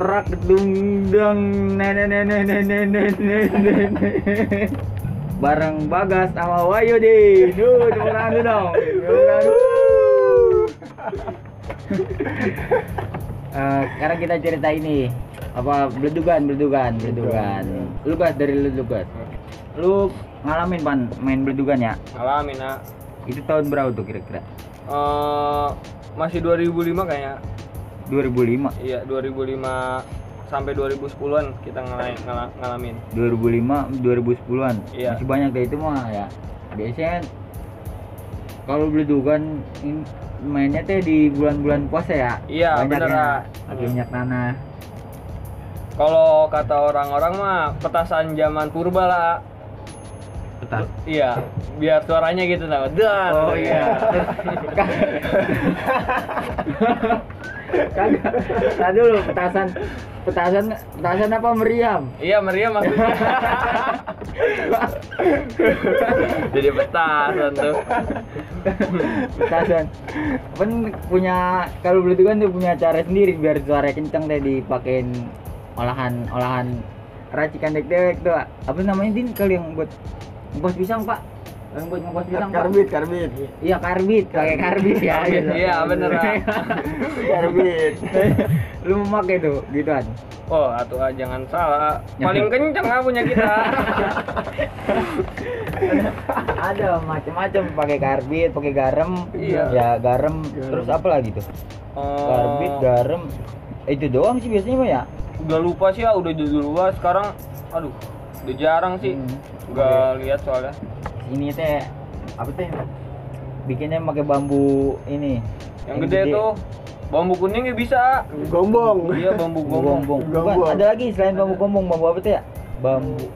prak dungdang nenek nenek nenek nenek nenek bareng Bagas sama Wayu deh Duh, tepuk tangan dulu dong Tepuk tangan dulu. Eh, sekarang kita cerita ini apa beledugan beledugan beledugan lu gas dari lu lu gas lu ngalamin pan main beledugan ya Ngalamin nak. itu tahun berapa tuh kira-kira Eh, masih 2005 kayaknya. 2005 Iya, 2005 sampai 2010-an kita ngala- ngala- ngalamin. 2005 2010-an Iya. masih banyak deh itu mah ya biasanya kalau beledugan in- mainnya teh di bulan-bulan puasa ya Iya, Banyak bener, ya. ah. pakai minyak tanah Kalau kata orang-orang mah petasan zaman purba lah. Petas. Iya, biar suaranya gitu. Dan. oh iya kagak Nah dulu petasan petasan petasan apa meriam? Iya, meriam maksudnya. Jadi petasan tuh. petasan. Kan punya kalau beledugan tuh punya cara sendiri biar suara kencang deh dipakein olahan olahan racikan dek-dek tuh apa namanya din? Kalau yang buat ngkos pisang pak yang buat karbit karbit iya karbit pakai karbit ya gitu. Iya, bener, karbit lu mau pakai tuh gituan Oh, atuh ah, jangan salah. Paling kencang ah punya kita. ada macam-macam pakai karbit pakai garam Iya. ya garam terus apa lagi tuh Oh, karbit garam Eh, itu doang sih biasanya mah ya udah lupa sih ya, udah dulu lupa sekarang. Aduh, udah jarang sih. Hmm. Gak lihat soalnya. Ini teh apa teh bikinnya pakai bambu ini Yang gede tuh bambu kuning ya bisa. gombong Iya, bambu gombong gombong. bukan Gombong. ada lagi selain bambu gombong bambu apa teh ya bambu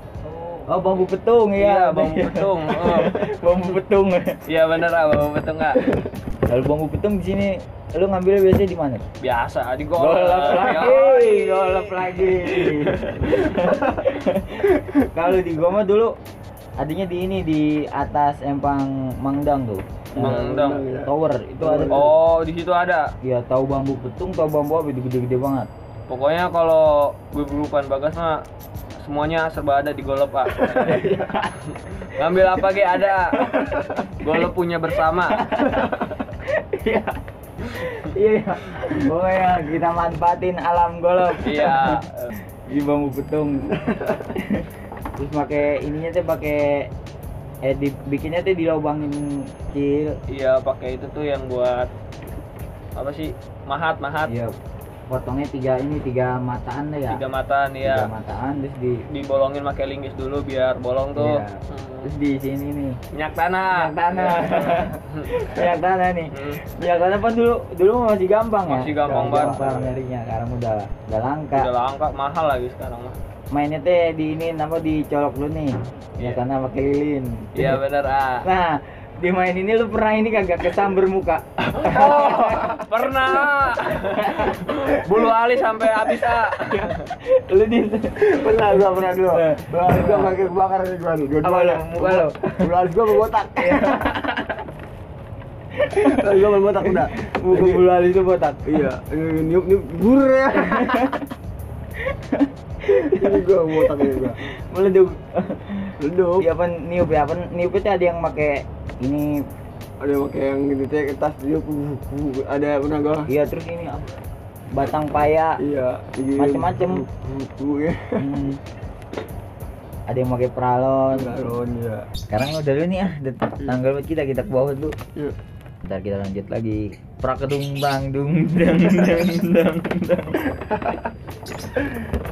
oh bambu petung Iya, ya bambu petung. Oh. bambu petung Iya bener ah, bambu petung ah. kalau bambu petung di sini lu ngambilnya biasanya di mana Biasa di golap golap. lagi golap lagi kalau di gua mah dulu adanya di ini di atas empang mangdang tuh Mangdang. tower itu ada tuh. Oh, di situ ada. ya tahu bambu petung tahu bambu apa gede-gede banget Pokoknya kalau gue berupan bagas mah semuanya serba ada di golep pak. Ngambil apa ge ada. Golep punya bersama. iya iya pokoknya kita manfaatin alam golok Iya. di bambu petung terus pakai ininya tuh pakai eh dibikinnya tuh dilobangin kecil. Iya pakai itu tuh yang buat apa sih mahat mahat. Iya potongnya tiga ini tiga mataan deh ya. Tiga mataan tiga ya mataan terus di dibolongin pakai linggis dulu biar bolong tuh. Iya. Hmm. terus di sini nih. Minyak tanah. Minyak tanah. Minyak tanah nih. Hmm. minyak tanah kan dulu dulu masih gampang ya? Masih gampang banget. gampang nyarinya sekarang udah udah langka. Udah langka mahal lagi sekarang mah. Mainnya teh di ini apa dicolok dulu nih. Minyak Iya. tanah pakai lilin. Iya bener ah. Nah di main ini lu pernah ini kagak kesamber muka oh pernah. Bulu alis sampai habis ah lu di pernah gua pernah dulu. Eh. Bulu alis gua pakai kebakaran nih gua nih. Dua Apa lu? Bulu alis gua berbotak Bulu alis gua berbotak udah. Muka bulu alis itu botak? Iya. Niup niup. Gur ya. Ini gua botak ini gua. Meleduk. Leduk Iya apa niup ya? Apa niup itu ada yang pakai ini ada yang pakai yang gitu teh kertas niup ada pernah gua iya terus ini apa? Batang paya. Iya Macem-macem. ya. Hmm. ada yang pakai pralon galon ya sekarang udah dulu nih ah. Udah tanggal buat kita kita ke bawah dulu. Iya. ntar kita lanjut lagi. Prakedung bang dung dang dang dang dang